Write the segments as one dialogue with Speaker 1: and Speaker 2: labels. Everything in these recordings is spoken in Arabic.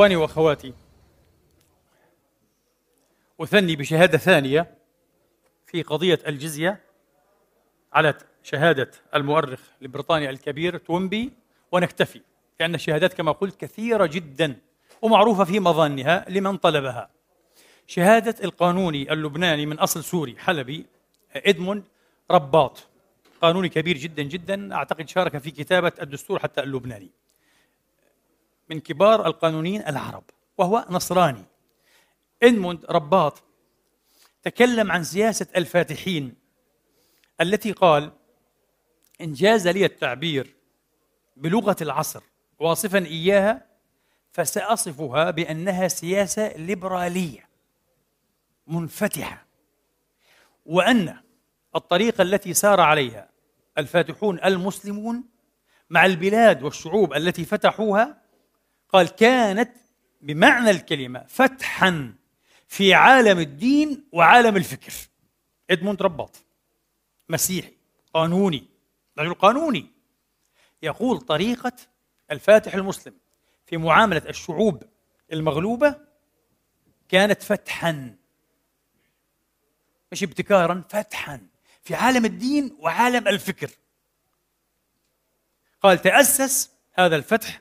Speaker 1: إخواني وأخواتي أثني بشهادة ثانية في قضية الجزية على شهادة المؤرخ لبريطانيا الكبير تومبي ونكتفي لأن الشهادات كما قلت كثيرة جدا ومعروفة في مظانها لمن طلبها. شهادة القانوني اللبناني من أصل سوري حلبي إدموند رباط. قانوني كبير جدا جدا أعتقد شارك في كتابة الدستور حتى اللبناني. من كبار القانونيين العرب وهو نصراني. إدموند رباط تكلم عن سياسة الفاتحين التي قال إن جاز لي التعبير بلغة العصر واصفا إياها فسأصفها بأنها سياسة ليبرالية منفتحة وأن الطريقة التي سار عليها الفاتحون المسلمون مع البلاد والشعوب التي فتحوها قال كانت بمعنى الكلمة فتحا في عالم الدين وعالم الفكر. إدموند رباط مسيحي قانوني رجل قانوني يقول طريقة الفاتح المسلم في معاملة الشعوب المغلوبة كانت فتحا مش ابتكارا فتحا في عالم الدين وعالم الفكر. قال تأسس هذا الفتح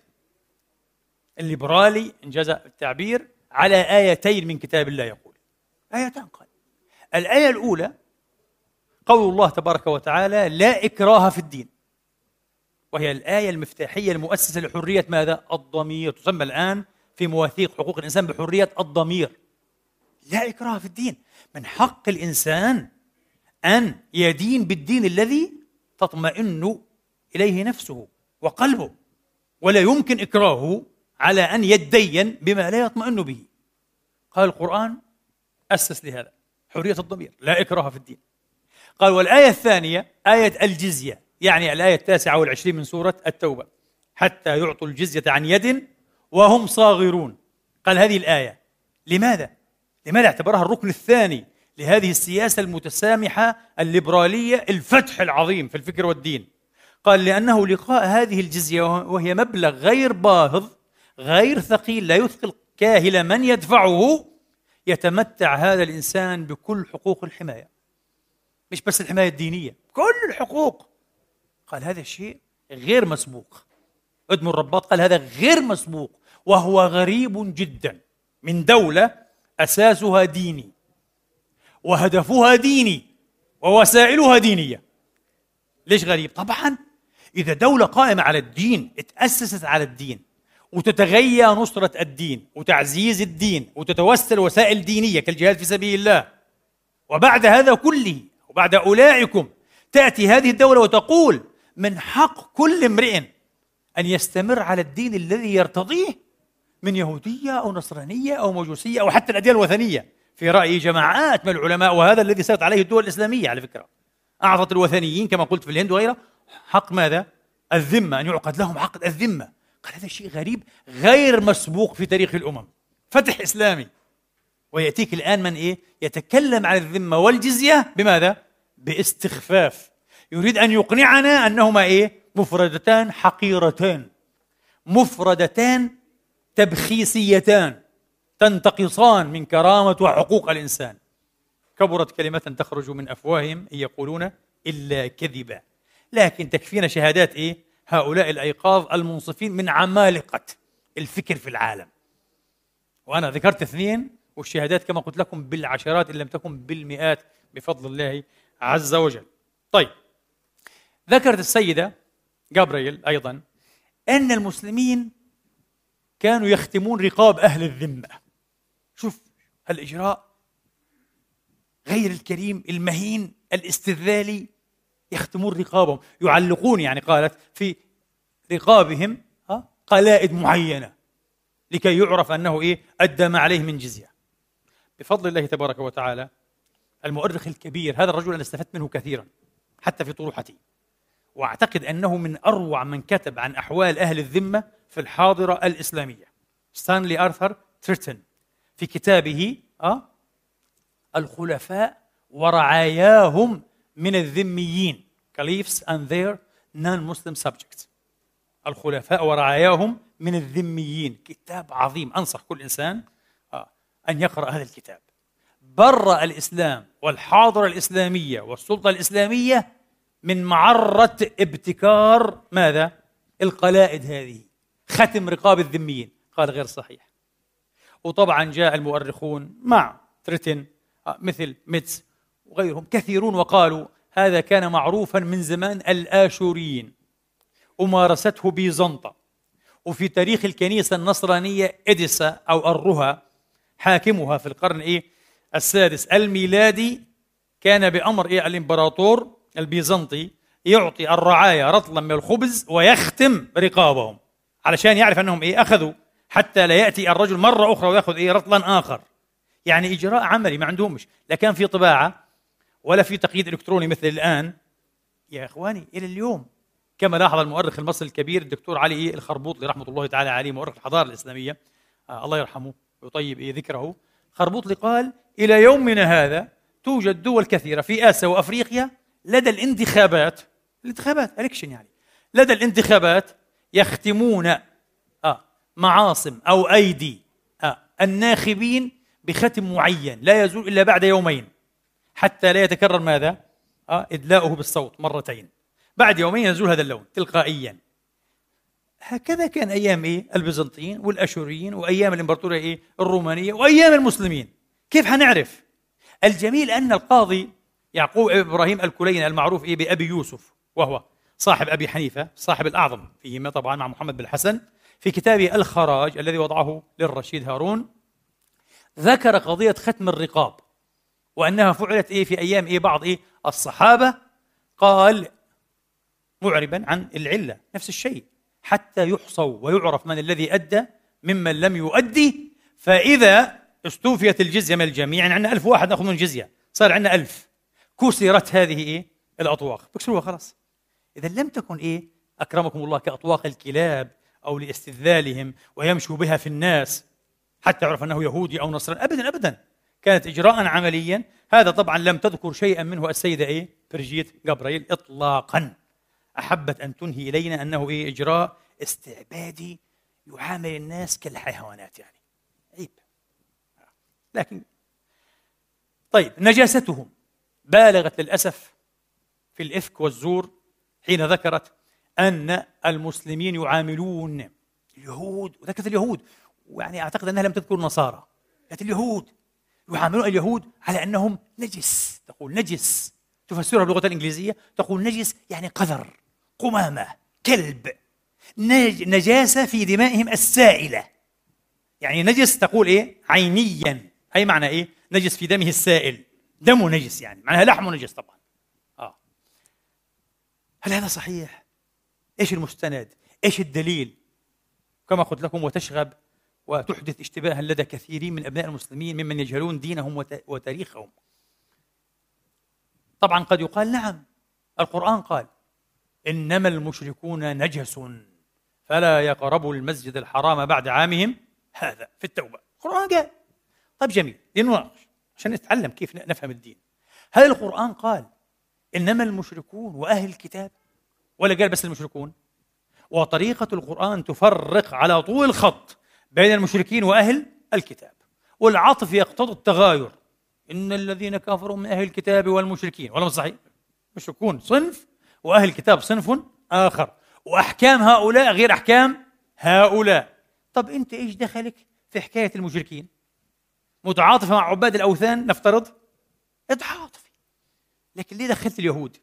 Speaker 1: الليبرالي إنجاز التعبير على آيتين من كتاب الله يقول. آيتان قال. الآية الأولى قول الله تبارك وتعالى لا إكراه في الدين. وهي الآية المفتاحية المؤسسة لحرية ماذا؟ الضمير. تسمى الآن في مواثيق حقوق الإنسان بحرية الضمير. لا إكراه في الدين. من حق الإنسان أن يدين بالدين الذي تطمئن إليه نفسه وقلبه ولا يمكن إكراهه على أن يتدين بما لا يطمئن به. قال القرآن أسس لهذا. حرية الضمير. لا إكراه في الدين. قال والآية الثانية آية الجزية. يعني الآية التاسعة والعشرين من سورة التوبة. حتى يعطوا الجزية عن يد وهم صاغرون. قال هذه الآية. لماذا؟ لماذا اعتبرها الركن الثاني لهذه السياسة المتسامحة الليبرالية الفتح العظيم في الفكر والدين؟ قال لأنه لقاء هذه الجزية وهي مبلغ غير باهظ غير ثقيل لا يثقل كاهل من يدفعه يتمتع هذا الإنسان بكل حقوق الحماية. مش بس الحماية الدينية كل الحقوق. قال هذا الشيء غير مسبوق. آدم الرباط قال هذا غير مسبوق وهو غريب جدا. من دولة أساسها ديني وهدفها ديني ووسائلها دينية. ليش غريب؟ طبعا إذا دولة قائمة على الدين اتأسست على الدين وتتغيى نصرة الدين وتعزيز الدين وتتوسل وسائل دينية كالجهاد في سبيل الله. وبعد هذا كله وبعد أولئكم تأتي هذه الدولة وتقول من حق كل امرئ أن يستمر على الدين الذي يرتضيه من يهودية أو نصرانية أو مجوسية أو حتى الأديان الوثنية. في رأي جماعات من العلماء وهذا الذي سيرت عليه الدول الإسلامية على فكرة. أعطت الوثنيين كما قلت في الهند وغيرها. حق ماذا؟ الذمة أن يعقد لهم عقد الذمة. قال هذا شيء غريب غير مسبوق في تاريخ الأمم فتح إسلامي ويأتيك الآن من إيه؟ يتكلم عن الذمة والجزية بماذا؟ باستخفاف يريد أن يقنعنا أنهما إيه؟ مفردتان حقيرتان مفردتان تبخيسيتان تنتقصان من كرامة وحقوق الإنسان كبرت كلمة تخرج من أفواههم إن يقولون إلا كذبا لكن تكفينا شهادات إيه؟ هؤلاء الأيقاظ المنصفين من عمالقة الفكر في العالم. وأنا ذكرت اثنين والشهادات كما قلت لكم بالعشرات إن لم تكن بالمئات بفضل الله عز وجل. طيب ذكرت السيدة جابريل أيضا أن المسلمين كانوا يختمون رقاب أهل الذمة. شوف الإجراء غير الكريم المهين الاستذلالي. يختمون رقابهم يعلقون يعني قالت في رقابهم قلائد معينة لكي يعرف أنه إيه أدى ما عليه من جزية بفضل الله تبارك وتعالى المؤرخ الكبير هذا الرجل أنا استفدت منه كثيرا حتى في طروحتي وأعتقد أنه من أروع من كتب عن أحوال أهل الذمة في الحاضرة الإسلامية ستانلي ارثر تريتن في كتابه أه؟ الخلفاء ورعاياهم من الذميين. كاليفس and their non-Muslim subjects. الخلفاء ورعاياهم من الذميين. كتاب عظيم. أنصح كل إنسان آه، أن يقرأ هذا الكتاب. برأ الإسلام والحاضرة الإسلامية والسلطة الإسلامية من معرة ابتكار ماذا؟ القلائد هذه. ختم رقاب الذميين. قال غير صحيح. وطبعا جاء المؤرخون مع تريتن آه، مثل ميتس وغيرهم كثيرون وقالوا هذا كان معروفا من زمان الآشوريين. ومارسته بيزنطة. وفي تاريخ الكنيسة النصرانية إديسا أو الرها حاكمها في القرن إيه؟ السادس الميلادي كان بأمر إيه؟ الإمبراطور البيزنطي يعطي الرعايا رطلا من الخبز ويختم رقابهم علشان يعرف أنهم إيه؟ أخذوا حتى لا يأتي الرجل مرة أخرى ويأخذ إيه؟ رطلا آخر. يعني إجراء عملي ما عندهمش. لا في طباعة ولا في تقييد إلكتروني مثل الآن. يا إخواني إلى اليوم. كما لاحظ المؤرخ المصري الكبير الدكتور علي الخربوطلي رحمه الله تعالى عليه مؤرخ الحضارة الإسلامية. آه الله يرحمه ويطيب ذكره. خربوطلي قال إلى يومنا هذا توجد دول كثيرة في آسيا وأفريقيا لدى الانتخابات. الانتخابات الكشن يعني. لدى الانتخابات يختمون آه معاصم أو أيدي آه الناخبين بختم معين لا يزول إلا بعد يومين. حتى لا يتكرر ماذا؟ آه إدلاؤه بالصوت مرتين. بعد يومين ينزل هذا اللون تلقائيا. هكذا كان أيام إيه؟ البيزنطيين والأشوريين وأيام الإمبراطورية إيه؟ الرومانية وأيام المسلمين. كيف حنعرف؟ الجميل أن القاضي يعقوب إبراهيم الكليني المعروف إيه؟ بأبي يوسف وهو صاحب أبي حنيفة صاحب الأعظم فيهما طبعا مع محمد بن الحسن في كتابه الخراج الذي وضعه للرشيد هارون ذكر قضية ختم الرقاب. وأنها فعلت إيه في أيام إيه بعض إيه الصحابة؟ قال معربا عن العلة نفس الشيء. حتى يحصوا ويعرف من الذي أدى ممن لم يؤدي. فإذا استوفيت الجزية من الجميع؟ يعني عندنا ألف واحد نأخذ من الجزيه صار عندنا ألف. كسرت هذه إيه؟ الأطواق. بكسروها خلاص. إذا لم تكن إيه؟ أكرمكم الله كأطواق الكلاب أو لاستذلالهم ويمشوا بها في الناس حتى يعرف أنه يهودي أو نصراني. ابدا ابدا. كانت إجراء عمليا. هذا طبعا لم تذكر شيئا منه السيدة إيه؟ برجيت جبريل اطلاقا. أحبت أن تنهي إلينا أنه إيه؟ إجراء استعبادي يعامل الناس كالحيوانات يعني. عيب. لكن طيب نجاستهم. بالغت للأسف في الإفك والزور حين ذكرت أن المسلمين يعاملون اليهود. وذكرت اليهود. ويعني أعتقد أنها لم تذكر النصارى. قالت اليهود. يعاملون اليهود على أنهم نجس. تقول نجس. تفسرها باللغة الإنجليزية. تقول نجس يعني قذر قمامة كلب. نجاسة في دمائهم السائلة. يعني نجس تقول إيه؟ عينيا. أي معنى إيه؟ نجس في دمه السائل. دمه نجس يعني. معناها لحمه نجس طبعا. آه. هل هذا صحيح؟ إيش المستند؟ إيش الدليل؟ كما قلت لكم وتشغب وتحدث اشتباها لدى كثيرين من أبناء المسلمين ممن يجهلون دينهم وتاريخهم. طبعا قد يقال نعم القرآن قال إنما المشركون نجس فلا يقربوا المسجد الحرام بعد عامهم هذا في التوبة. القرآن قال طيب جميل لنناقش عشان نتعلم كيف نفهم الدين. هل القرآن قال إنما المشركون وأهل الكتاب؟ ولا قال بس المشركون؟ وطريقة القرآن تفرق على طول الخط بين المشركين وأهل الكتاب. والعطف يقتضي التغاير. إن الذين كفروا من أهل الكتاب والمشركين ولا صحيح مشركون صنف وأهل الكتاب صنف آخر. وأحكام هؤلاء غير أحكام هؤلاء. طب أنت إيش دخلك في حكاية المشركين؟ متعاطف مع عباد الأوثان نفترض؟ اتعاطفي. لكن ليه دخلت اليهود؟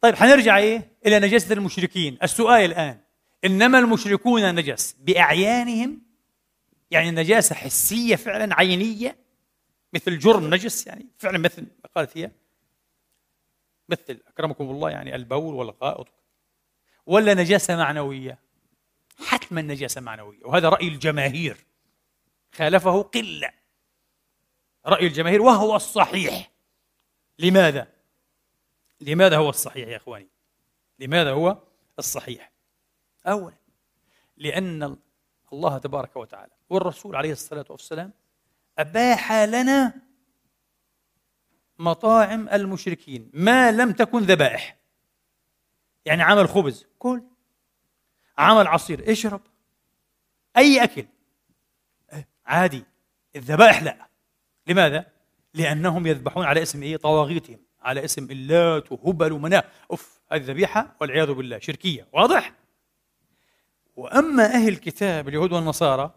Speaker 1: طيب حنرجع إيه إلى نجاسة المشركين. السؤال الآن إنما المشركون نجس بأعيانهم يعني نجاسة حسية فعلا عينية مثل جرم نجس يعني فعلا مثل ما قالت هي مثل أكرمكم الله يعني البول والغائط ولا نجاسة معنوية حتما نجاسة معنوية وهذا رأي الجماهير خالفه قلة رأي الجماهير وهو الصحيح لماذا؟ لماذا هو الصحيح يا إخواني؟ لماذا هو الصحيح؟ أولا لأن الله تبارك وتعالى والرسول عليه الصلاة والسلام أباح لنا مطاعم المشركين ما لم تكن ذبائح يعني عمل خبز كل عمل عصير اشرب أي أكل عادي الذبائح لا لماذا؟ لأنهم يذبحون على اسم إيه؟ طواغيتهم على اسم اللات وهبل ومناه أوف هذه ذبيحة والعياذ بالله شركية واضح؟ وأما أهل الكتاب اليهود والنصارى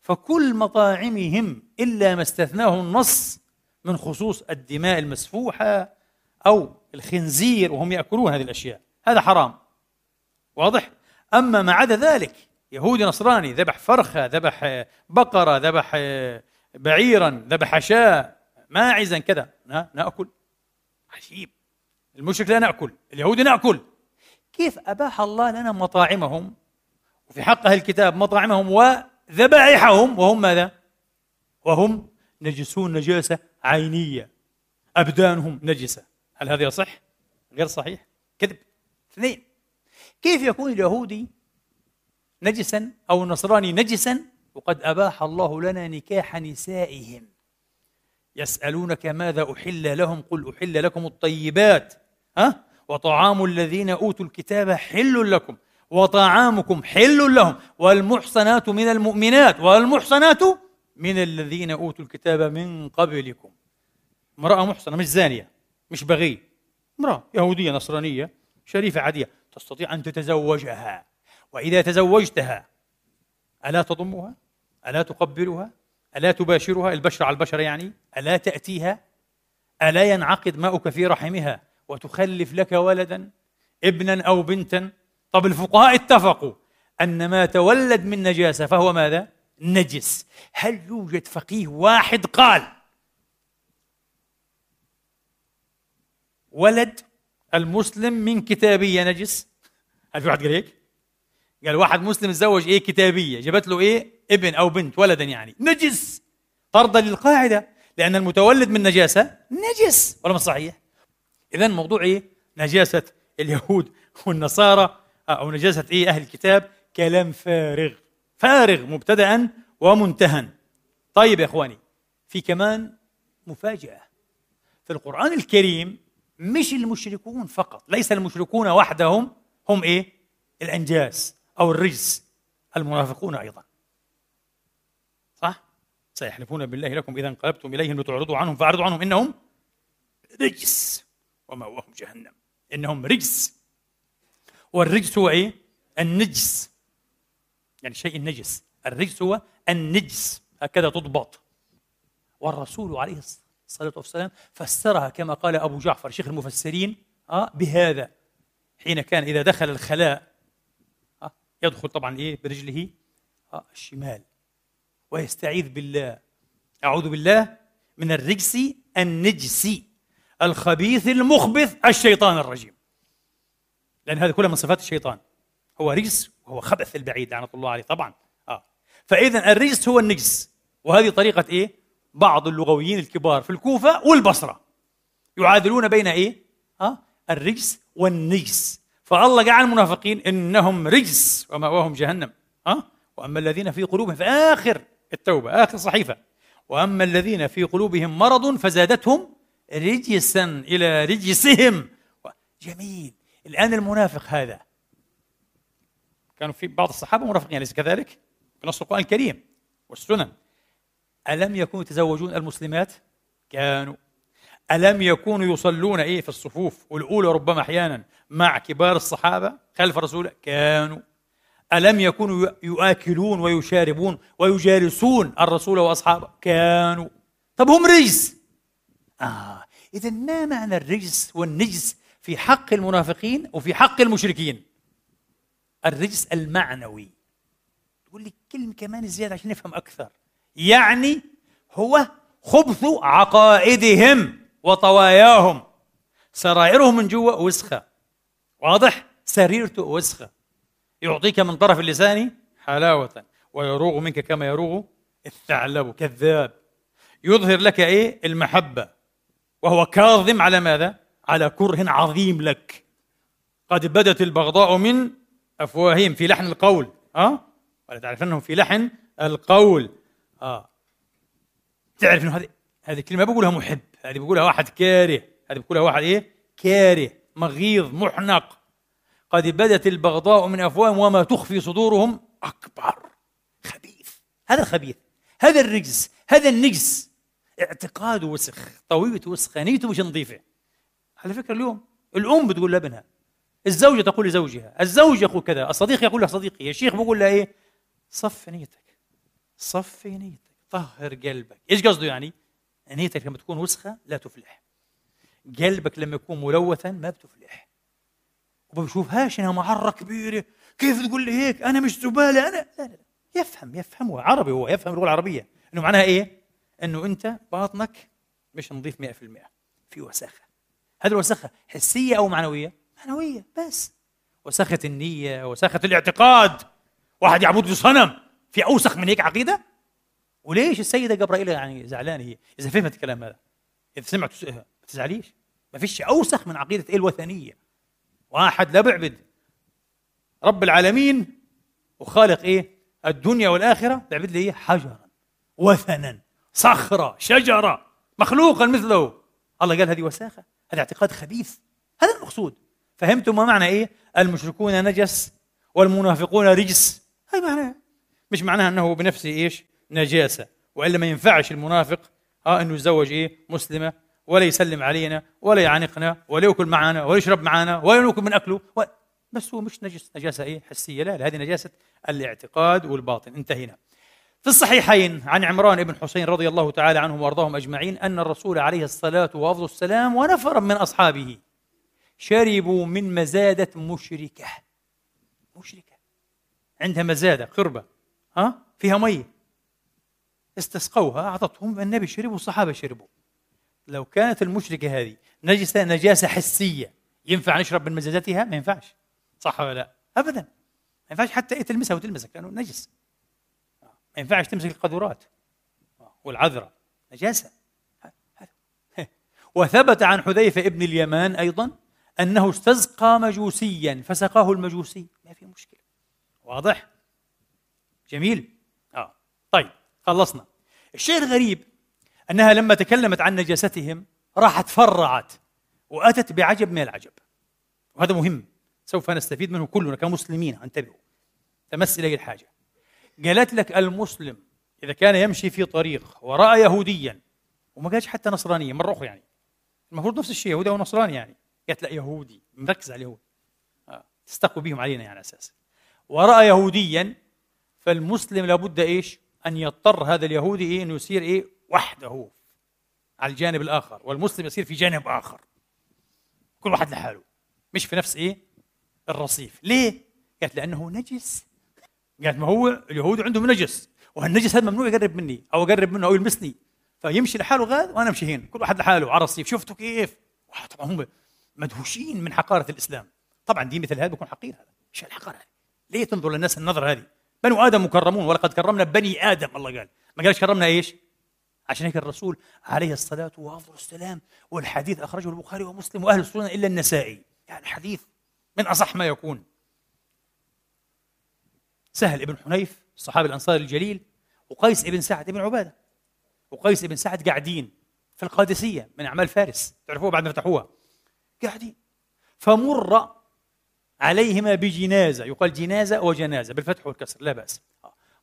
Speaker 1: فكل مطاعمهم إلا ما استثناه النص من خصوص الدماء المسفوحة أو الخنزير وهم يأكلون هذه الأشياء. هذا حرام. واضح؟ أما ما عدا ذلك يهودي نصراني ذبح فرخة ذبح بقرة ذبح بعيرا ذبح شاة ماعزا كذا. نأكل. عجيب. المشرك لا نأكل اليهودي نأكل. كيف أباح الله لنا مطاعمهم؟ وفي حق أهل الكتاب مطاعمهم وذبائحهم وهم ماذا؟ وهم نجسون نجاسة عينية أبدانهم نجسة. هل هذا يصح؟ غير صحيح؟ كذب. اثنين كيف يكون اليهودي نجسا أو النصراني نجسا؟ وقد أباح الله لنا نكاح نسائهم. يسألونك ماذا أحل لهم؟ قل أحل لكم الطيبات. ها؟ وطعام الذين أوتوا الكتاب حل لكم. وطعامكم حل لهم. والمحصنات من المؤمنات. والمحصنات من الذين أوتوا الكتاب من قبلكم. امرأة محصنة مش زانية مش بغي. امرأة يهودية نصرانية شريفة عادية. تستطيع أن تتزوجها. وإذا تزوجتها ألا تضمها؟ ألا تقبلها؟ ألا تباشرها؟ البشر على البشر يعني. ألا تأتيها؟ ألا ينعقد ماؤك في رحمها وتخلف لك ولدا ابنا أو بنتا؟ طب الفقهاء اتفقوا أن ما تولد من نجاسة فهو ماذا؟ نجس. هل يوجد فقيه واحد قال ولد المسلم من كتابية نجس؟ هل في واحد قال هيك؟ قال واحد مسلم تزوج إيه؟ كتابية. جابت له إيه؟ ابن أو بنت ولدا يعني. نجس. طردا للقاعدة. لأن المتولد من نجاسة نجس. ولا مش صحيح؟ اذا موضوع إيه؟ نجاسة اليهود والنصارى أو نجاسة إيه أهل الكتاب؟ كلام فارغ. فارغ مبتدأ ومنتهى طيب يا إخواني في كمان مفاجأة. في القرآن الكريم مش المشركون فقط ليس المشركون وحدهم هم إيه؟ الأنجاس أو الرجس المنافقون أيضا. صح؟ سيحلفون بالله لكم إذا انقلبتم إليهم لتعرضوا عنهم فأعرضوا عنهم إنهم رجس. ومأواهم جهنم. إنهم رجس. والرجس هو إيه؟ النجس. يعني شيء النجس. الرجس هو النجس. هكذا تضبط. والرسول عليه الصلاة والسلام فسرها كما قال أبو جعفر شيخ المفسرين آه بهذا. حين كان إذا دخل الخلاء آه يدخل طبعا إيه؟ برجله آه الشمال. ويستعيذ بالله. أعوذ بالله من الرجس النجسي الخبيث المخبث الشيطان الرجيم. لأن هذه كلها من صفات الشيطان. هو رجس وهو خبث البعيد لعنة الله عليه طبعا. آه. فإذا الرجس هو النجس. وهذه طريقة إيه؟ بعض اللغويين الكبار في الكوفة والبصرة. يعادلون بين إيه؟ آه. الرجس والنجس. فالله جعل المنافقين إنهم رجس ومأواهم جهنم. آه. وأما الذين في قلوبهم في آخر التوبة آخر صحيفة. وأما الذين في قلوبهم مرض فزادتهم رجسا إلى رجسهم. جميل. الآن المنافق هذا. كانوا في بعض الصحابة منافقين أليس كذلك؟ في نص القرآن الكريم والسنن. ألم يكونوا يتزوجون المسلمات؟ كانوا. ألم يكونوا يصلون إيه في الصفوف والأولى ربما أحيانا مع كبار الصحابة خلف رسول كانوا. ألم يكونوا يؤكلون ويشاربون ويجالسون الرسول وأصحابه؟ كانوا. طب هم رجس. آه إذا ما معنى الرجس والنجس؟ في حق المنافقين وفي حق المشركين. الرجس المعنوي. تقول لي كلمة كمان زيادة عشان نفهم أكثر. يعني هو خبث عقائدهم وطواياهم. سرائرهم من جوا وسخة. واضح؟ سريرته وسخة. يعطيك من طرف اللسان حلاوة. ويروغ منك كما يروغ الثعلب. كذاب. يظهر لك إيه؟ المحبة. وهو كاظم على ماذا؟ على كره عظيم لك. قد بدت البغضاء من أفواههم في لحن القول. أه؟ ولا تعرف أنهم في لحن القول. آه. تعرف إنه هذه هذه الكلمة بقولها محب. هذه بقولها واحد كاره. هذه بقولها واحد إيه؟ كاره. مغيظ محنق. قد بدت البغضاء من أفواههم وما تخفي صدورهم. أكبر. خبيث. هذا الخبيث. هذا الرجس. هذا النجس. اعتقاد وسخ. طوية وسخة نيته مش نظيفة على فكرة اليوم الأم بتقول لابنها الزوجة تقول لزوجها الزوج يقول كذا الصديق يقول لصديقه الشيخ بيقول لها إيه؟ صف نيتك صف نيتك طهر قلبك. إيش قصده يعني؟ نيتك لما تكون وسخة لا تفلح. قلبك لما يكون ملوثا ما بتفلح. وما بشوفهاش انها معرة كبيرة. كيف تقول لي هيك؟ أنا مش زبالة أنا لا لا, لا. يفهم يفهم هو عربي هو يفهم اللغة العربية. إنه معناها إيه؟ إنه أنت باطنك مش نظيف 100% في وساخة. هذه الوساخة حسية أو معنوية؟ معنوية بس. وساخة النية وساخة الاعتقاد. واحد يعبد صنم في أوسخ من هيك عقيدة؟ وليش السيدة جبرائيل يعني زعلانة هي؟ إذا فهمت الكلام هذا. إذا سمعت ما تزعليش. ما فيش أوسخ من عقيدة إيه الوثنية. واحد لا بيعبد رب العالمين وخالق إيه؟ الدنيا والآخرة. بيعبد لي إيه؟ حجرا. وثنا. صخرة. شجرة. مخلوقا مثله. الله قال هذه وساخة؟ هذا اعتقاد خبيث. هذا المقصود. فهمتم ما معنى إيه؟ المشركون نجس والمنافقون رجس. هاي معناه. مش معناها أنه بنفسه إيش؟ نجاسة. وإلا ما ينفعش المنافق ها أنه يتزوج إيه؟ مسلمة ولا يسلم علينا ولا يعانقنا ولا يأكل معنا ولا يشرب معنا ولا نأكل من أكله و... بس هو مش نجس. نجاسة إيه؟ حسية. لا, لا هذه نجاسة الاعتقاد والباطن. انتهينا. في الصحيحين عن عمران بن حسين رضي الله تعالى عنهم وأرضاهم أجمعين أن الرسول عليه الصلاة وأفضل السلام ونفرا من أصحابه. شربوا من مزادة مشركة. مشركة. عندها مزادة قربة. ها؟ فيها مية. استسقوها أعطتهم النبي شرب والصحابه شربوا. لو كانت المشركة هذه نجسة نجاسة حسية ينفع نشرب من مزازتها ما ينفعش. صح ولا لا؟ ابدا. ما ينفعش حتى تلمسها وتلمسك لأنه نجس. ما ينفعش تمسك القذورات والعذراء. نجاسة. وثبت عن حذيفة ابن اليمان أيضا أنه استسقى مجوسيا فسقاه المجوسي. ما في مشكلة. واضح؟ جميل. آه. طيب خلصنا. الشيء الغريب أنها لما تكلمت عن نجاستهم راحت فرعت وأتت بعجب من العجب. وهذا مهم. سوف نستفيد منه كلنا كمسلمين. انتبهوا. تمس إليه الحاجة. قالت لك المسلم إذا كان يمشي في طريق وراى يهوديا وما قالش حتى نصرانيا مره أخرى يعني. المفروض نفس الشيء يهودي أو نصراني يعني. قالت لا يهودي مركز على اليهود. آه. تستقوا بهم علينا يعني أساسا وراى يهوديا فالمسلم لابد إيش؟ أن يضطر هذا اليهودي إيه؟ انه يصير إيه؟ وحده على الجانب الآخر. والمسلم يصير في جانب آخر. كل واحد لحاله. مش في نفس إيه؟ الرصيف. ليه؟ قالت لأنه نجس. قالت ما هو اليهود عندهم نجس وهالنجس هذا ممنوع يقرب مني أو أقرب منه أو يلمسني. فيمشي لحاله غاد وأنا أمشي هنا. كل واحد لحاله على الرصيف شفتوا كيف؟ طبعا هم مدهوشين من حقارة الإسلام. طبعا دين مثل هذا بيكون حقير هذا. إيش الحقارة؟ هذه ليه تنظر للناس النظرة هذه؟ بنو آدم مكرمون ولقد كرمنا بني آدم الله قال. ما قالش كرمنا إيش؟ عشان هيك الرسول عليه الصلاة والسلام والحديث أخرجه البخاري ومسلم وأهل السنة إلا النسائي. يعني حديث من أصح ما يكون. سهل بن حنيف الصحابي الأنصاري الجليل وقيس بن سعد بن عبادة. وقيس بن سعد قاعدين في القادسية من أعمال فارس تعرفوها بعد ما فتحوها. قاعدين. فمر عليهما بجنازة يقال جنازة وجنازة بالفتح والكسر لا بأس.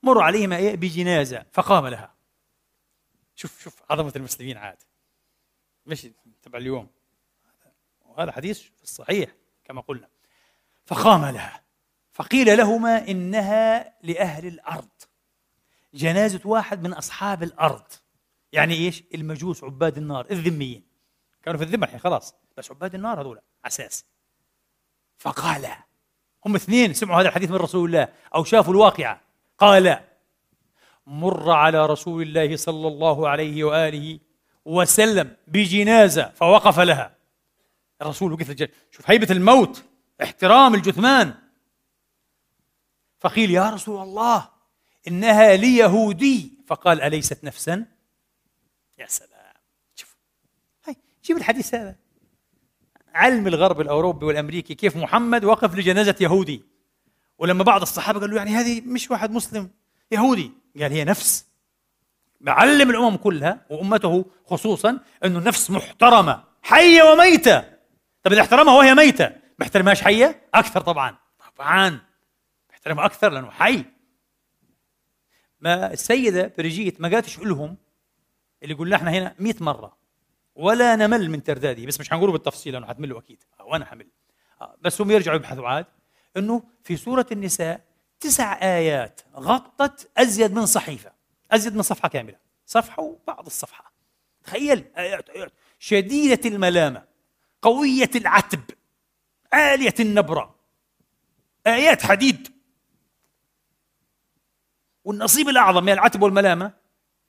Speaker 1: مر عليهما إيه؟ بجنازة فقام لها. شوف شوف عظمة المسلمين عاد. مش تبع اليوم. وهذا حديث في الصحيح كما قلنا. فقام لها. فقيل لهما إنها لأهل الأرض. جنازة واحد من أصحاب الأرض. يعني إيش؟ المجوس عباد النار الذميين. كانوا في الذمة الحين خلاص. بس عباد النار هذول أساس. فقال هم اثنين سمعوا هذا الحديث من رسول الله أو شافوا الواقعة. قال مر على رسول الله صلى الله عليه وآله وسلم بجنازة فوقف لها. الرسول وقف الجنازة. شوف هيبة الموت احترام الجثمان. فقيل يا رسول الله إنها ليهودي فقال أليست نفسا؟ يا سلام. شوف. هاي جيب الحديث هذا. علم الغرب الأوروبي والأمريكي كيف محمد وقف لجنازة يهودي. ولما بعض الصحابة قالوا يعني هذه مش واحد مسلم يهودي. قال هي نفس. معلم الأمم كلها وأمته خصوصا إنه النفس محترمة حية وميتة. طب إذا احترمها وهي ميتة بحترمهاش حية؟ أكثر طبعا. طبعا. بحترمها أكثر لأنه حي. ما السيدة بريجيت ما قالتش لهم اللي قلنا إحنا هنا 100 مرة. ولا نمل من تردادي. بس مش حنقوله بالتفصيل لأنه حتملوا أكيد. وأنا حمل. آه، بس هم يرجعوا يبحثوا عاد إنه في سورة النساء تسع آيات غطت أزيد من صحيفة. أزيد من صفحة كاملة. صفحة وبعض الصفحة. تخيل آيات آيات. شديدة الملامة. قوية العتب. عالية النبرة. آيات حديد. والنصيب الأعظم من العتب والملامة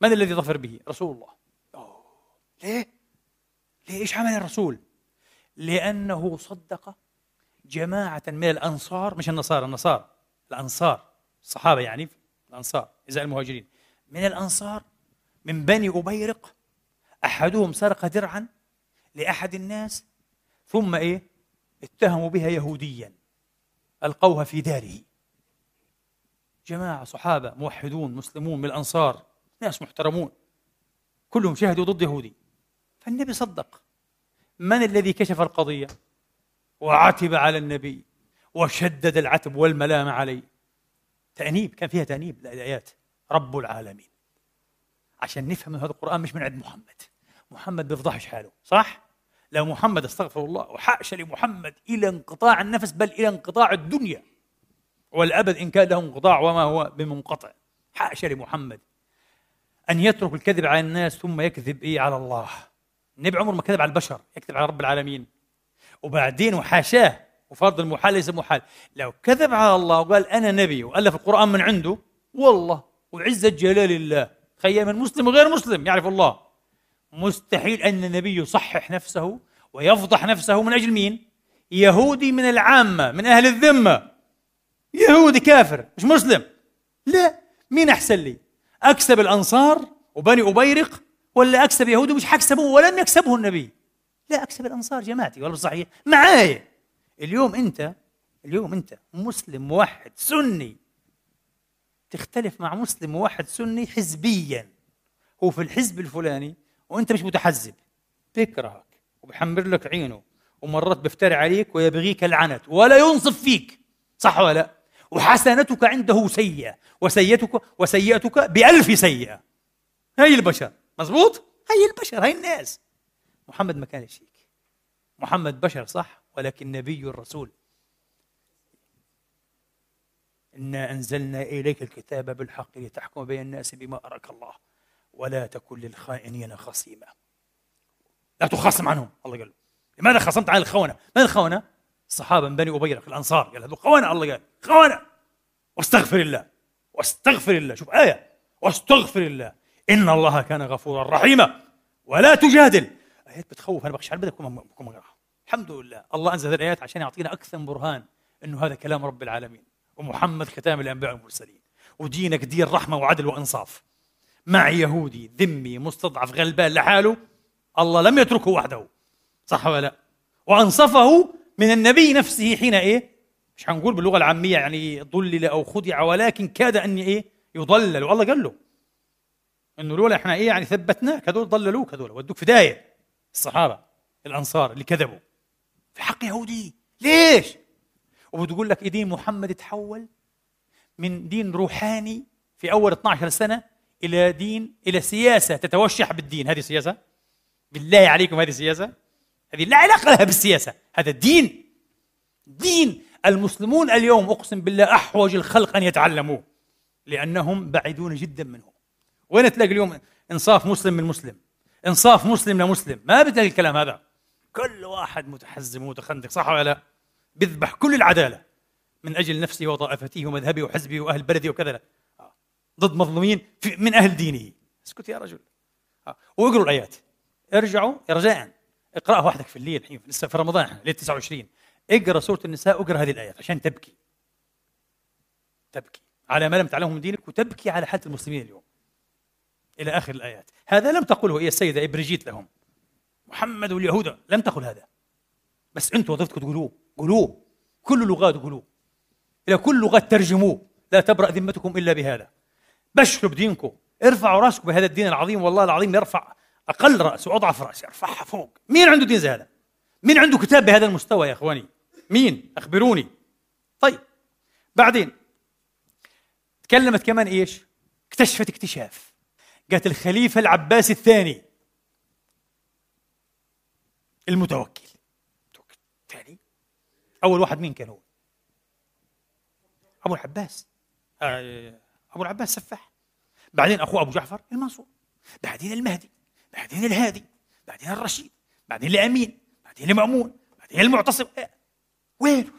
Speaker 1: من الذي ظفر به؟ رسول الله. أوه. ليه؟ ليه إيش عمل الرسول؟ لأنه صدق جماعة من الأنصار مش النصارى النصارى الأنصار الصحابة يعني الأنصار إزاء المهاجرين من الأنصار من بني أبيرق أحدهم سرق درعا لأحد الناس ثم إيه؟ اتهموا بها يهوديا ألقوها في داره جماعة صحابة موحدون مسلمون من الأنصار ناس محترمون كلهم شهدوا ضد يهودي. فالنبي صدق. من الذي كشف القضية؟ وعتب على النبي وشدد العتب والملامه عليه. تأنيب كان فيها تأنيب الايات رب العالمين. عشان نفهم هذا القرآن مش من عند محمد. محمد بيفضحش حاله صح؟ لو محمد استغفر الله وحاشا لمحمد إلى انقطاع النفس بل إلى انقطاع الدنيا. والأبد إن كان له انقطاع وما هو بمنقطع. حاشا لمحمد. أن يترك الكذب على الناس ثم يكذب إيه؟ على الله. النبي عمره ما كذب على البشر يكذب على رب العالمين. وبعدين وحاشاه وفرض المحال ليس محال. لو كذب على الله وقال أنا نبي وألف القرآن من عنده والله وعزة جلال الله خيام من مسلم وغير مسلم يعرف الله. مستحيل أن النبي يصحح نفسه ويفضح نفسه من أجل مين؟ يهودي من العامة من أهل الذمة. يهودي كافر مش مسلم. لا مين أحسن لي؟ أكسب الأنصار وبني أبيرق ولا أكسب يهود مش حكسبه ولم يكسبه النبي؟ لا أكسب الأنصار جماعتي ولا صحيح. معايا. اليوم أنت اليوم أنت مسلم موحد سني. تختلف مع مسلم موحد سني حزبيا. هو في الحزب الفلاني وأنت مش متحزب. بيكرهك وبحمر لك عينه ومرات بيفتري عليك ويبغيك العنت ولا ينصف فيك. صح ولا لا؟ وحسنتك عنده سيئة وسيئتك وسيئتك بألف سيئة. هاي البشر. مزبوط هاي البشر هاي الناس. محمد ما كان شيك محمد بشر صح ولكن نبي الرسول. إنا أنزلنا إليك الكتاب بالحق لتحكم بين الناس بما أراك الله. ولا تكن للخائنين خصيما. لا تخاصم عنهم الله قال. لماذا خصمت عن الخونة؟ من الخونة؟ الصحابه من بني ابيرق الأنصار. قال هذول خونة الله قال. خونه واستغفر الله واستغفر الله. شوف آية واستغفر الله إن الله كان غفورا رحيما. ولا تجادل. آيات بتخوف أنا بخشى بدكم بكم اقراها الحمد لله الله انزل هذه الايات عشان يعطينا أكثر برهان إنه هذا كلام رب العالمين. ومحمد ختام الأنبياء والمرسلين. ودينك دين رحمة وعدل وإنصاف. مع يهودي ذمي مستضعف غلبان لحاله الله لم يتركه وحده. صح ولا لا؟ وأنصفه من النبي نفسه حين إيه؟ مش هنقول باللغة العامية يعني ضلل أو خدع ولكن كاد أن إيه؟ يضلل. والله قال له إنه لولا إحنا إيه يعني ثبتناك هذول ضللوك هذول. ودوك في دايه الصحابة الأنصار اللي كذبوا. في حق يهودي. ليش؟ وبتقول لك إيه دين محمد تحول من دين روحاني في أول 12 سنة إلى دين إلى سياسة تتوشح بالدين. هذه سياسة؟ بالله عليكم هذه سياسة؟ هذه لا علاقة لها بالسياسة. هذا الدين دين. المسلمون اليوم أقسم بالله أحوج الخلق أن يتعلموه لأنهم بعيدون جدا منه وين تلاقي اليوم إنصاف مسلم من مسلم؟ إنصاف مسلم لمسلم. ما بتلاقي الكلام هذا. كل واحد متحزم ومتخندق صح ولا لا؟ بيذبح كل العدالة من أجل نفسه وطائفته ومذهبه وحزبه وأهل بلده وكذا. آه. ضد مظلومين من أهل دينه. اسكت يا رجل. آه. واقروا الآيات. ارجعوا رجاء اقرأها وحدك في الليل الحين لسه في رمضان ليله 29 اقرأ سورة النساء واقرأ هذه الآيات عشان تبكي. تبكي. على ما لم تعلمه من دينك وتبكي على حالة المسلمين اليوم. إلى آخر الآيات. هذا لم تقله هي السيدة إبريجيت لهم. محمد واليهود لم تقل هذا. بس أنتم وظيفتكم تقولوه. قولوه. كل اللغات قولوه إلى كل لغات ترجموه. لا تبرأ ذمتكم إلا بهذا. بشروا بدينكم. ارفعوا رأسكم بهذا الدين العظيم. والله العظيم يرفع أقل رأس وأضعف رأس. يرفعها فوق. مين عنده دين زي هذا؟ مين عنده كتاب بهذا المستوى يا إخواني؟ مين؟ أخبروني. طيب بعدين تكلمت كمان إيش؟ اكتشفت اكتشاف. قالت الخليفة العباسي الثاني. المتوكل. الثاني أول واحد مين كان هو؟ أبو العباس. آه، أبو العباس سفاح. بعدين أخوه أبو جعفر المنصور. بعدين المهدي. بعدين الهادي. بعدين الرشيد. بعدين الأمين. بعدين المأمون. بعدين المعتصم. آه، وين؟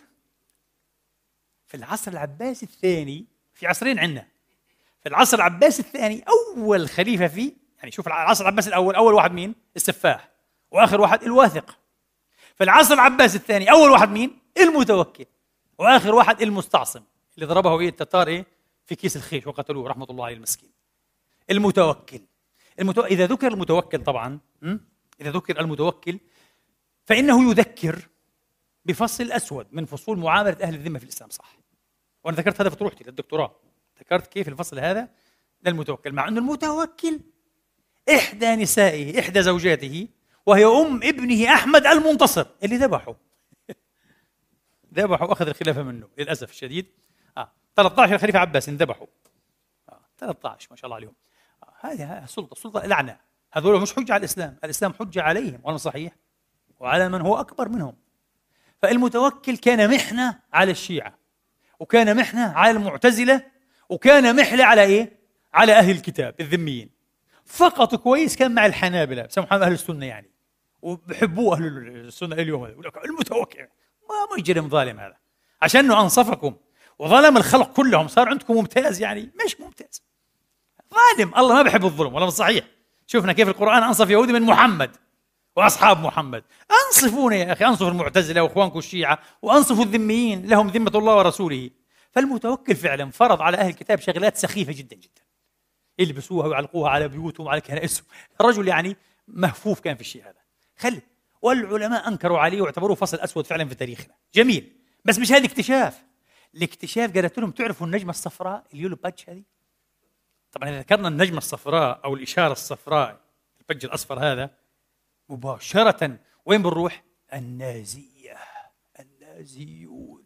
Speaker 1: في العصر العباسي الثاني في عصرين عندنا. في العصر العباسي الثاني أول خليفة فيه يعني شوف العصر العباسي الأول أول واحد مين؟ السفاح. وآخر واحد الواثق. في العصر العباسي الثاني أول واحد مين؟ المتوكل. وآخر واحد المستعصم. اللي ضربه إيه؟ التتار إيه؟ في كيس الخيش وقتلوه رحمة الله عليه المسكين. المتوكل. المتو... إذا ذكر المتوكل طبعا إذا ذكر المتوكل فإنه يذكر بفصل اسود من فصول معامله أهل الذمة في الإسلام صح وأنا ذكرت هذا في طروحتي للدكتوراه ذكرت كيف الفصل هذا للمتوكل مع أن المتوكل إحدى نسائه إحدى زوجاته وهي أم ابنه أحمد المنتصر اللي ذبحه ذبحوا أخذ الخلافة منه للأسف الشديد آه. 13 الخليفة عباس ذبحوا آه. 13 ما شاء الله عليهم آه. هذه سلطة سلطة لعنة هذول مش حجة على الإسلام الإسلام حجة عليهم وأنا صحيح وعلى من هو أكبر منهم فالمتوكل كان محنة على الشيعة وكان محنة على المعتزلة وكان محلة على إيه؟ على أهل الكتاب الذميين. فقط كويس كان مع الحنابلة بسموهم أهل السنة يعني وبحبوه أهل السنة اليوم المتوكل ما مجرم ظالم هذا. عشان أنه أنصفكم وظلم الخلق كلهم صار عندكم ممتاز يعني مش ممتاز. ظالم الله ما بحب الظلم ولا صحيح. شفنا كيف القرآن أنصف يهودي من محمد. وأصحاب محمد. انصفونا يا أخي انصفوا المعتزلة وإخوانكم الشيعة وانصفوا الذميين لهم ذمة الله ورسوله. فالمتوكل فعلا فرض على أهل الكتاب شغلات سخيفة جدا جدا. يلبسوها ويعلقوها على بيوتهم وعلى كنائسهم. الرجل يعني مهفوف كان في الشيء هذا. خلي والعلماء أنكروا عليه واعتبروه فصل أسود فعلا في تاريخنا. جميل. بس مش هذا اكتشاف الاكتشاف قالت لهم تعرفوا النجمة الصفراء اليولو بادج هذه؟ طبعا إذا ذكرنا النجمة الصفراء أو الإشارة الصفراء البج الأصفر هذا مباشرة. وين بنروح؟ النازية. النازيون.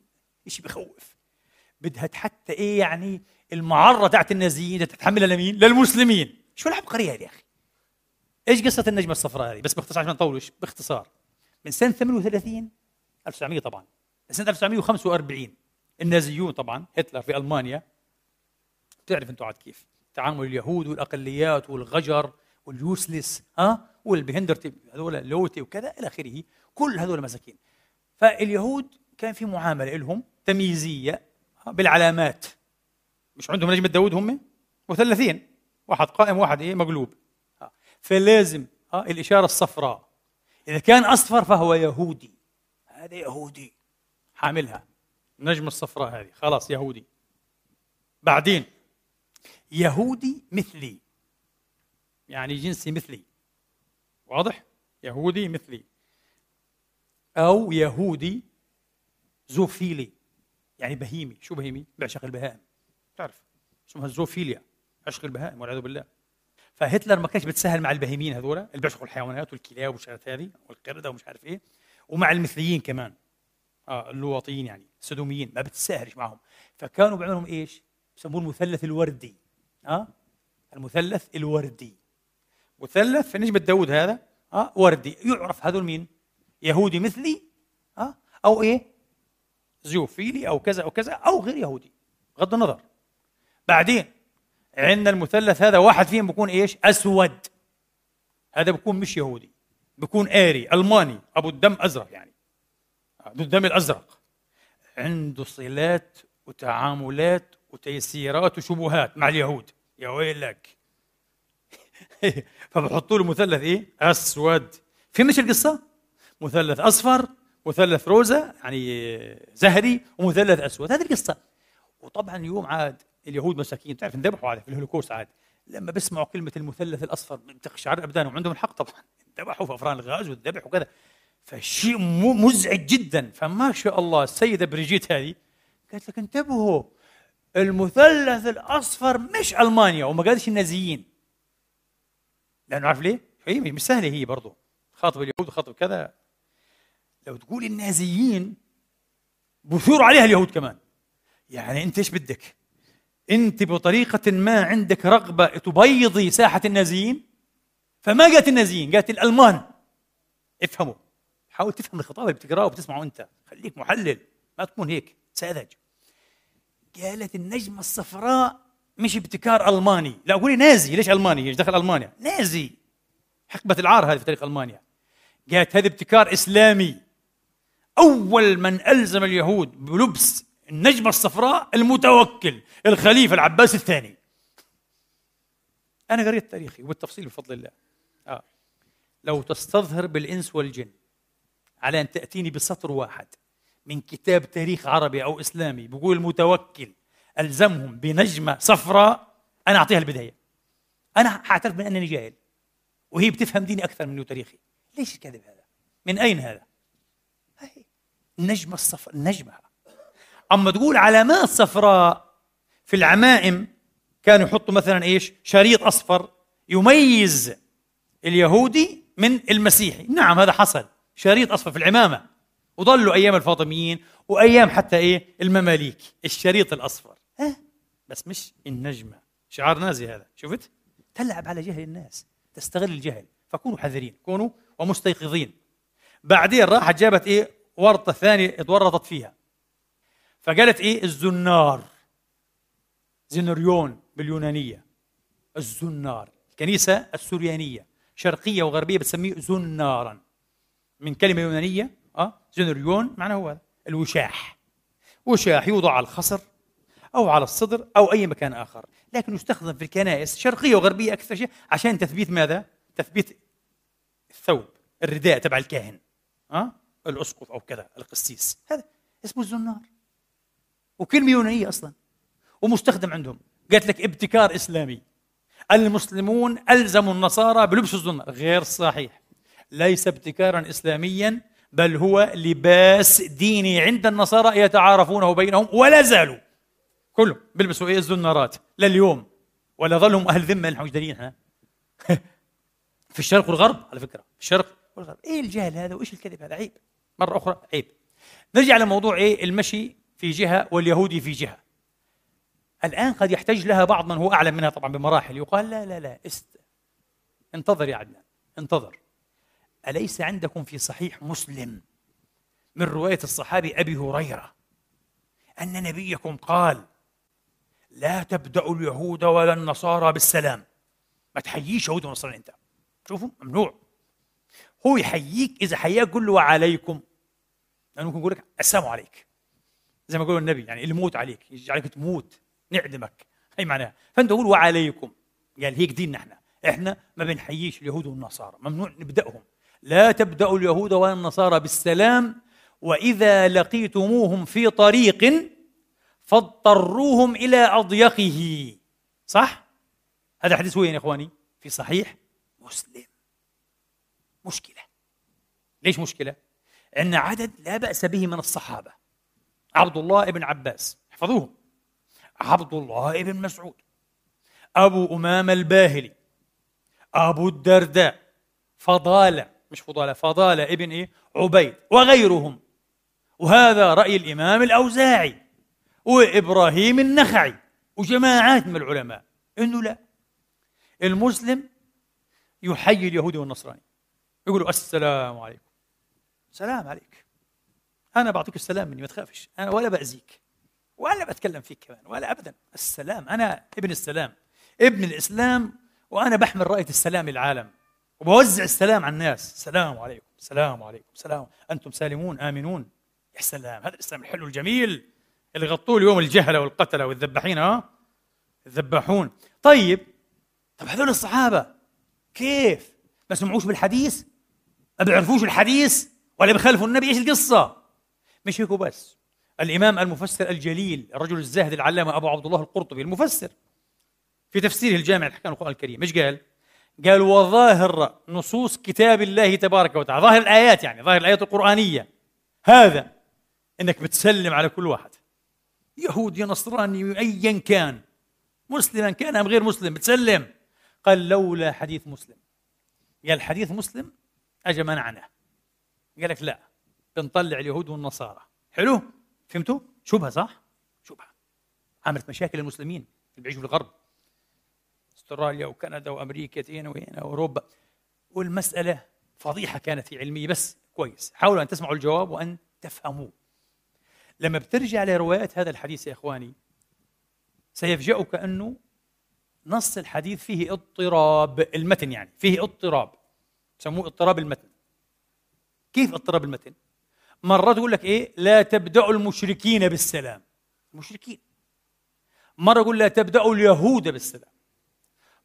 Speaker 1: شيء بخوف؟ بدها حتى إيه يعني المعرة تاعت النازيين تتحملها لمين؟ للمسلمين. شو العبقريه هذه يا أخي؟ إيش قصة النجمة الصفراء هذه؟ بس باختصار عشان نطولش. باختصار. من سنة 38 1900 طبعا. سنة 1945 النازيون طبعا هتلر في ألمانيا. بتعرف أنتم عاد كيف؟ تعامل اليهود والأقليات والغجر واليوسلس ها؟ والبهندرتي هذول لوتي وكذا إلى آخره. كل هذول مساكين. فاليهود كان في معاملة لهم تمييزية بالعلامات. مش عندهم نجمة داود هم؟ مثلثين. واحد قائم واحد إيه؟ مقلوب. فلازم آه الإشارة الصفراء. إذا كان أصفر فهو يهودي. هذا يهودي. حاملها. النجمة الصفراء هذه. خلاص يهودي. بعدين يهودي مثلي. يعني جنسي مثلي. واضح؟ يهودي مثلي. أو يهودي زوفيلي. يعني بهيمي. شو بهيمي؟ بيعشق البهائم. تعرف. اسمها الزوفيليا. عشق البهائم والعياذ بالله. فهتلر ما كانش بتسهل مع البهيمين هذول اللي بيعشقوا الحيوانات والكلاب والشغلات هذه والقردة ومش عارف إيه. ومع المثليين كمان. آه اللواطيين يعني. السدوميين. ما بتساهلش معهم. فكانوا بيعملوا إيش؟ بسموه المثلث الوردي. آه؟ المثلث الوردي. مثلث في نجمة داود هذا؟ آه وردي. يعرف هذول مين؟ يهودي مثلي آه أو إيه؟ زيوفيلي أو كذا أو كذا أو غير يهودي بغض النظر. بعدين عندنا المثلث هذا واحد فيهم بيكون إيش؟ أسود. هذا بيكون مش يهودي بيكون آري ألماني أبو الدم أزرق يعني. ذو الدم الأزرق. عنده صلات وتعاملات وتيسيرات وشبهات مع اليهود. يا ويلك. فبحطوا له مثلث إيه؟ أسود. في مش القصة؟ مثلث أصفر مثلث روزا يعني زهري ومثلث أسود. هذه القصة. وطبعا اليوم عاد اليهود مساكين تعرف انذبحوا عاد في الهولوكوست عاد. لما بيسمعوا كلمة المثلث الأصفر بتقشعر ابدانهم وعندهم الحق طبعا. انذبحوا في أفران الغاز والذبح وكذا. فشيء مزعج جدا. فما شاء الله السيدة بريجيت هذه قالت لك انتبهوا المثلث الأصفر مش ألمانيا وما قالش النازيين. لأنه عارف ليه؟ هي مش سهله هي برضه. خاطب اليهود وخاطب كذا. لو تقول النازيين بثور عليها اليهود كمان. يعني أنت إيش بدك؟ أنت بطريقة ما عندك رغبة تبيضي ساحة النازيين؟ فما قالت النازيين قالت الألمان. افهموا. حاول تفهم الخطاب اللي بتقراه وبتسمعه أنت. خليك محلل ما تكون هيك ساذج. قالت النجمة الصفراء مش ابتكار ألماني. لا قولي نازي. ليش ألماني؟ إيش دخل ألمانيا؟ نازي. حقبة العار هذه في تاريخ ألمانيا. قالت هذا ابتكار إسلامي. أول من ألزم اليهود بلبس النجمة الصفراء المتوكل الخليفة العباس الثاني. أنا قريت تاريخي وبالتفصيل بفضل الله. آه. لو تستظهر بالإنس والجن على أن تأتيني بسطر واحد من كتاب تاريخ عربي أو إسلامي بيقول المتوكل ألزمهم بنجمة صفراء أنا أعطيها البداية. أنا حاعترف بأنني جاهل وهي بتفهم ديني أكثر مني وتاريخي. ليش الكذب هذا؟ من أين هذا؟ هي النجمه الصفراء النجمه أما تقول علامات صفراء في العمائم كانوا يحطوا مثلا إيش؟ شريط أصفر يميز اليهودي من المسيحي. نعم هذا حصل. شريط أصفر في العمامة. وظلوا أيام الفاطميين وأيام حتى إيه؟ المماليك. الشريط الأصفر. ها؟ بس مش النجمة. شعار نازي هذا. شفت؟ تلعب على جهل الناس. تستغل الجهل. فكونوا حذرين. كونوا ومستيقظين. بعدين راحت جابت إيه؟ ورطة ثانية اتورطت فيها. فقالت إيه؟ الزنار. زنريون باليونانية. الزنار. الكنيسة السوريانية. شرقية وغربية بتسميه زنارا. من كلمة يونانية آه زنريون معناه هو هذا. الوشاح. وشاح يوضع على الخصر. أو على الصدر أو أي مكان آخر. لكن يستخدم في الكنائس شرقية وغربية أكثر شيء عشان تثبيت ماذا؟ تثبيت الثوب الرداء تبع الكاهن آه؟ الأسقف أو كذا القسيس. هذا اسمه الزنار. وكلمة يونانية أصلا. ومستخدم عندهم. قالت لك ابتكار إسلامي. المسلمون ألزموا النصارى بلبس الزنار. غير صحيح. ليس ابتكارا اسلاميا بل هو لباس ديني عند النصارى يتعارفونه بينهم ولا زالوا. كلهم بيلبسوا إيه؟ الزنارات. لليوم ولا ظلهم أهل ذمة مجدرين ها؟ في الشرق والغرب على فكرة. في الشرق والغرب. إيه الجهل هذا؟ وإيش الكذب هذا؟ عيب. مرة أخرى عيب. نرجع لموضوع إيه؟ المشي في جهة واليهودي في جهة. الآن قد يحتاج لها بعض من هو أعلم منها طبعا بمراحل. يقال لا لا لا است. انتظر يا عدنان انتظر. أليس عندكم في صحيح مسلم من رواية الصحابي أبي هريرة أن نبيكم قال لا تبدأ اليهود ولا النصارى بالسلام. ما تحييش يهود ونصارى أنت. شوفوا ممنوع. هو يحييك إذا حياك قل له وعليكم. لأنه ممكن يقول لك السلام عليك. زي ما يقول النبي يعني اللي يموت عليك يجعلك تموت نعدمك. هي معناها. فأنت قول وعليكم. قال هيك ديننا إحنا. إحنا ما بنحييش اليهود والنصارى. ممنوع نبدأهم. لا تبدأ اليهود ولا النصارى بالسلام. وإذا لقيتموهم في طريق فاضطروهم إلى أضيقه صح؟ هذا حديث وين يا إخواني؟ في صحيح مسلم مشكلة ليش مشكلة؟ أن عدد لا بأس به من الصحابة عبد الله بن عباس احفظوهم عبد الله بن مسعود أبو أمامة الباهلي أبو الدرداء فضالة مش فضالة فضالة ابن إيه؟ عبيد وغيرهم وهذا رأي الإمام الأوزاعي وإبراهيم النخعي وجماعات من العلماء. إنه لا. المسلم يحيي اليهودي والنصراني. يقولوا السلام عليكم. سلام عليك. أنا بعطيك السلام مني ما تخافش. أنا ولا بأذيك. ولا بتكلم فيك كمان ولا أبدا. السلام. أنا ابن السلام. ابن الإسلام وأنا بحمل رأية السلام للعالم. وبوزع السلام على الناس. السلام عليكم. السلام عليكم. السلام. أنتم سالمون آمنون. يا سلام. هذا الإسلام الحلو الجميل. اللي غطوه اليوم الجهلة والقتلة والذباحين ها؟ الذباحون طيب طب هذول الصحابة كيف؟ ما سمعوش بالحديث؟ ما بيعرفوش الحديث؟ ولا بيخالفوا النبي؟ إيش القصة؟ مش هيك بس الإمام المفسر الجليل الرجل الزاهد العلامة أبو عبد الله القرطبي المفسر في تفسيره الجامع الحكام القرآن الكريم مش قال؟ قال وظاهر نصوص كتاب الله تبارك وتعالى. ظاهر الآيات يعني ظاهر الآيات القرآنية. هذا إنك بتسلم على كل واحد. يهودي نصراني ايا كان. مسلما كان أم غير مسلم؟ بتسلم. قال لولا حديث مسلم. قال حديث مسلم اجى منعنا قال لك لا بنطلع اليهود والنصارى. حلو؟ فهمتوا؟ شبهة صح؟ شبهة. عملت مشاكل المسلمين اللي بيعيشوا في الغرب. أستراليا وكندا وأمريكا وهنا واوروبا والمسألة فضيحة كانت هي علمية بس كويس. حاولوا أن تسمعوا الجواب وأن تفهموه. لما بترجع لروايات هذا الحديث يا إخواني سيفجأك أنه نص الحديث فيه اضطراب المتن يعني فيه اضطراب سموه اضطراب المتن. كيف اضطراب المتن؟ مرة تقول لك إيه؟ لا تبدأوا المشركين بالسلام. المشركين مرة يقول لا تبدأوا اليهود بالسلام.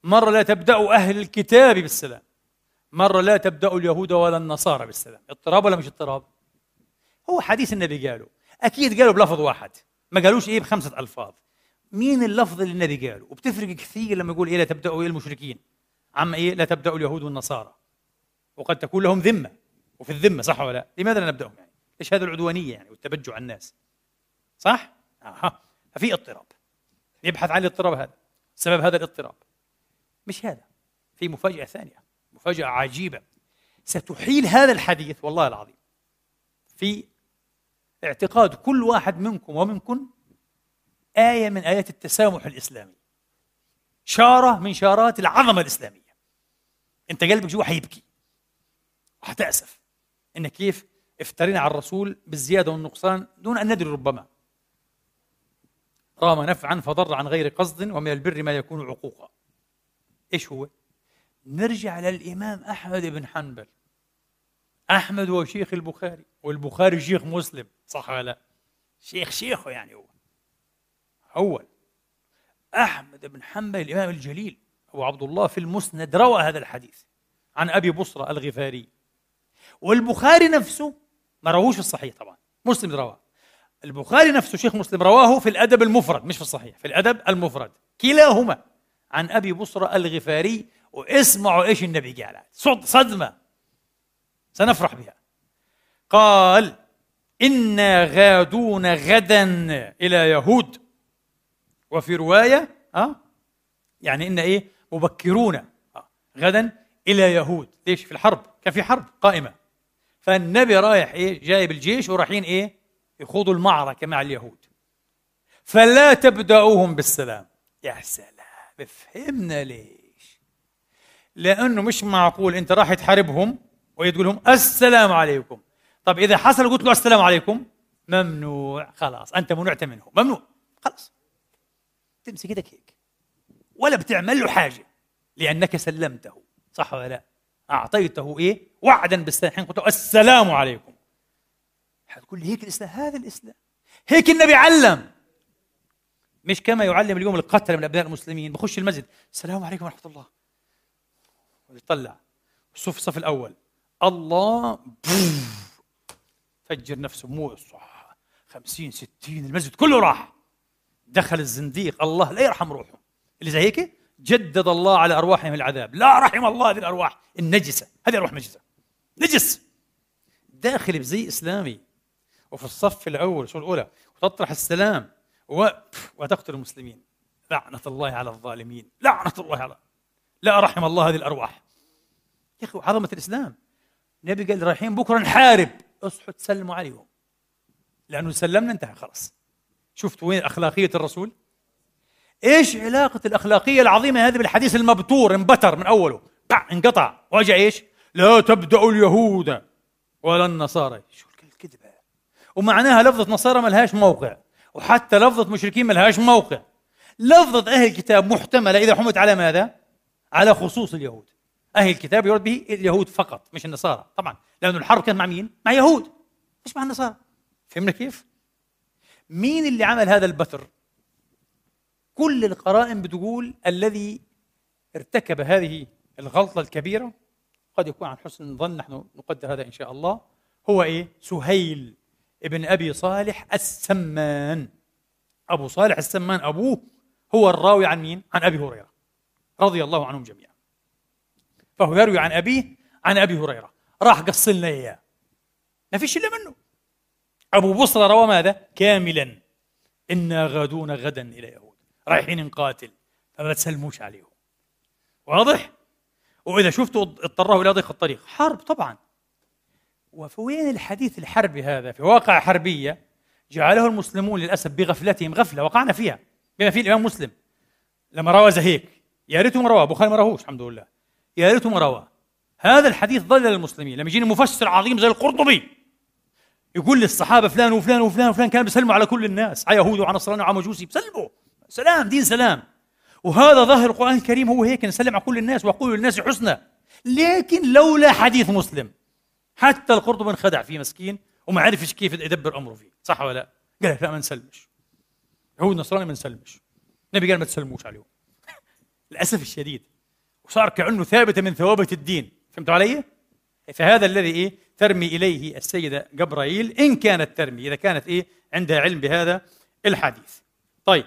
Speaker 1: مرة لا تبدأوا أهل الكتاب بالسلام. مرة لا تبدأوا اليهود ولا النصارى بالسلام. اضطراب ولا مش اضطراب؟ هو حديث النبي قاله. أكيد قالوا بلفظ واحد. ما قالوش إيه بخمسة ألفاظ. مين اللفظ اللي النبي قاله؟ وبتفرق كثير لما يقول إيه لا تبدأوا إيه المشركين. عم إيه لا تبدأوا اليهود والنصارى. وقد تكون لهم ذمة. وفي الذمة صح ولا لا؟ لماذا لا نبدأهم يعني؟ إيش هذه العدوانية يعني والتبجع على الناس؟ صح؟ أها. ففي اضطراب. يبحث عن الاضطراب هذا. سبب هذا الاضطراب. مش هذا. في مفاجأة ثانية. مفاجأة عجيبة. ستحيل هذا الحديث والله العظيم في اعتقاد كل واحد منكم ومنكن آية من آيات التسامح الإسلامي. شارة من شارات العظمة الإسلامية. أنت قلبك جوا حيبكي؟ وحتأسف إن كيف افترينا على الرسول بالزيادة والنقصان دون أن ندري ربما. رام نفعا فضر عن غير قصد ومن البر ما يكون عقوقا. إيش هو؟ نرجع للإمام أحمد بن حنبل. أحمد هو شيخ البخاري. والبخاري شيخ مسلم. صح. ولا لا؟ شيخ شيخه يعني هو. اول أحمد بن حنبل الإمام الجليل. أبو عبد الله في المسند روى هذا الحديث عن أبي بصرى الغفاري. والبخاري نفسه ما رووش في الصحيح طبعا. مسلم رواه. البخاري نفسه شيخ مسلم رواه في الأدب المفرد مش في الصحيح في الأدب المفرد. كلاهما عن أبي بصرى الغفاري واسمعوا إيش النبي قال. صد صدمة. سنفرح بها. قال إنا غادون غدا إلى يهود. وفي رواية ها يعني إن إيه؟ مبكرون أه؟ غدا إلى يهود. ليش؟ في الحرب كان في حرب قائمة. فالنبي رايح إيه؟ جايب الجيش ورايحين إيه؟ يخوضوا المعركة مع اليهود. فلا تبدأوهم بالسلام. يا سلام فهمنا ليش؟ لأنه مش معقول. أنت راح تحاربهم وتقول لهم السلام عليكم. طب إذا حصل قلت له السلام عليكم. ممنوع. خلاص أنت منعت منه ممنوع. خلاص. تمسك إيدك هيك. ولا بتعمل له حاجة. لأنك سلمته. صح ولا لا؟ أعطيته إيه؟ وعدا بالسلام. حين قلت له السلام عليكم. حتقول لي هيك الإسلام؟ هذا الإسلام. هيك النبي علم. مش كما يعلم اليوم القتل من أبناء المسلمين. بخش المسجد. السلام عليكم ورحمة الله. ويطلع. الصف الصف الأول. الله. فجر نفسه مو صح. خمسين ستين المسجد كله راح. دخل الزنديق الله لا يرحم روحهم اللي زي هيك؟ جدد الله على أرواحهم العذاب. لا رحم الله هذه الأرواح النجسة. هذه أرواح نجسة. نجس. داخل بزي إسلامي وفي الصف الأول شو الأولى؟ وتطرح السلام و... وتقتل المسلمين. لعنة الله على الظالمين. لعنة الله على لا رحم الله هذه الأرواح. يا أخي عظمة الإسلام. النبي قال رايحين بكرة نحارب اصحوا تسلموا عليهم. لأنه سلمنا انتهى خلاص. شفت وين أخلاقية الرسول؟ إيش علاقة الأخلاقية العظيمة هذه بالحديث المبتور انبتر من أوله؟ انقطع. واجع إيش؟ لا تبدأوا اليهود ولا النصارى. شو الكذبة؟ ومعناها لفظة نصارى ما لهاش موقع. وحتى لفظة مشركين ما لهاش موقع. لفظة أهل الكتاب محتملة إذا حملت على ماذا؟ على خصوص اليهود. أهل الكتاب يرد به اليهود فقط مش النصارى طبعا لأن الحرب كانت مع مين؟ مع يهود مش مع النصارى فهمنا كيف؟ مين اللي عمل هذا البتر؟ كل القرائن بتقول الذي ارتكب هذه الغلطة الكبيرة قد يكون عن حسن ظن نحن نقدر هذا إن شاء الله هو إيه؟ سهيل ابن أبي صالح السمان أبو صالح السمان أبوه هو الراوي عن مين؟ عن أبي هريرة رضي الله عنهم جميعا فهو يروي عن أبيه عن أبي هريرة. راح قص لنا إياه. ما فيش إلا منه. أبو بصرة روى ماذا؟ كاملا. إنا غادون غدا إلى يهود. رايحين نقاتل. فما تسلموش عليهم. واضح؟ وإذا شفتوا اضطروا إلى ضيق الطريق. حرب طبعا. وين الحديث الحربي هذا؟ في واقع حربية جعله المسلمون للأسف بغفلتهم غفلة. وقعنا فيها. بما فيه الإمام مسلم. لما روى هيك يا ريته ما رواه. البخاري ما راهوش الحمد لله. يا ريته ما رواه هذا الحديث ضل للمسلمين. لما يجيني مفسر عظيم زي القرطبي يقول للصحابه فلان وفلان وفلان وفلان كانوا بيسلموا على كل الناس. على يهود وعلى نصراني وعلى مجوسي بيسلموا. سلام دين سلام. وهذا ظاهر القرآن الكريم هو هيك نسلم على كل الناس وقولوا للناس حسنى. لكن لولا حديث مسلم حتى القرطبي انخدع فيه مسكين وما عرفش كيف يدبر أمره فيه. صح ولا لا؟ قال لا ما نسلمش. يهود نصراني ما نسلمش. النبي قال ما تسلموش عليهم. للأسف الشديد. وصار كأنه ثابته من ثوابت الدين. فهمتوا علي؟ فهذا الذي إيه؟ ترمي إليه السيدة جبرائيل إن كانت ترمي. إذا كانت إيه؟ عندها علم بهذا الحديث. طيب.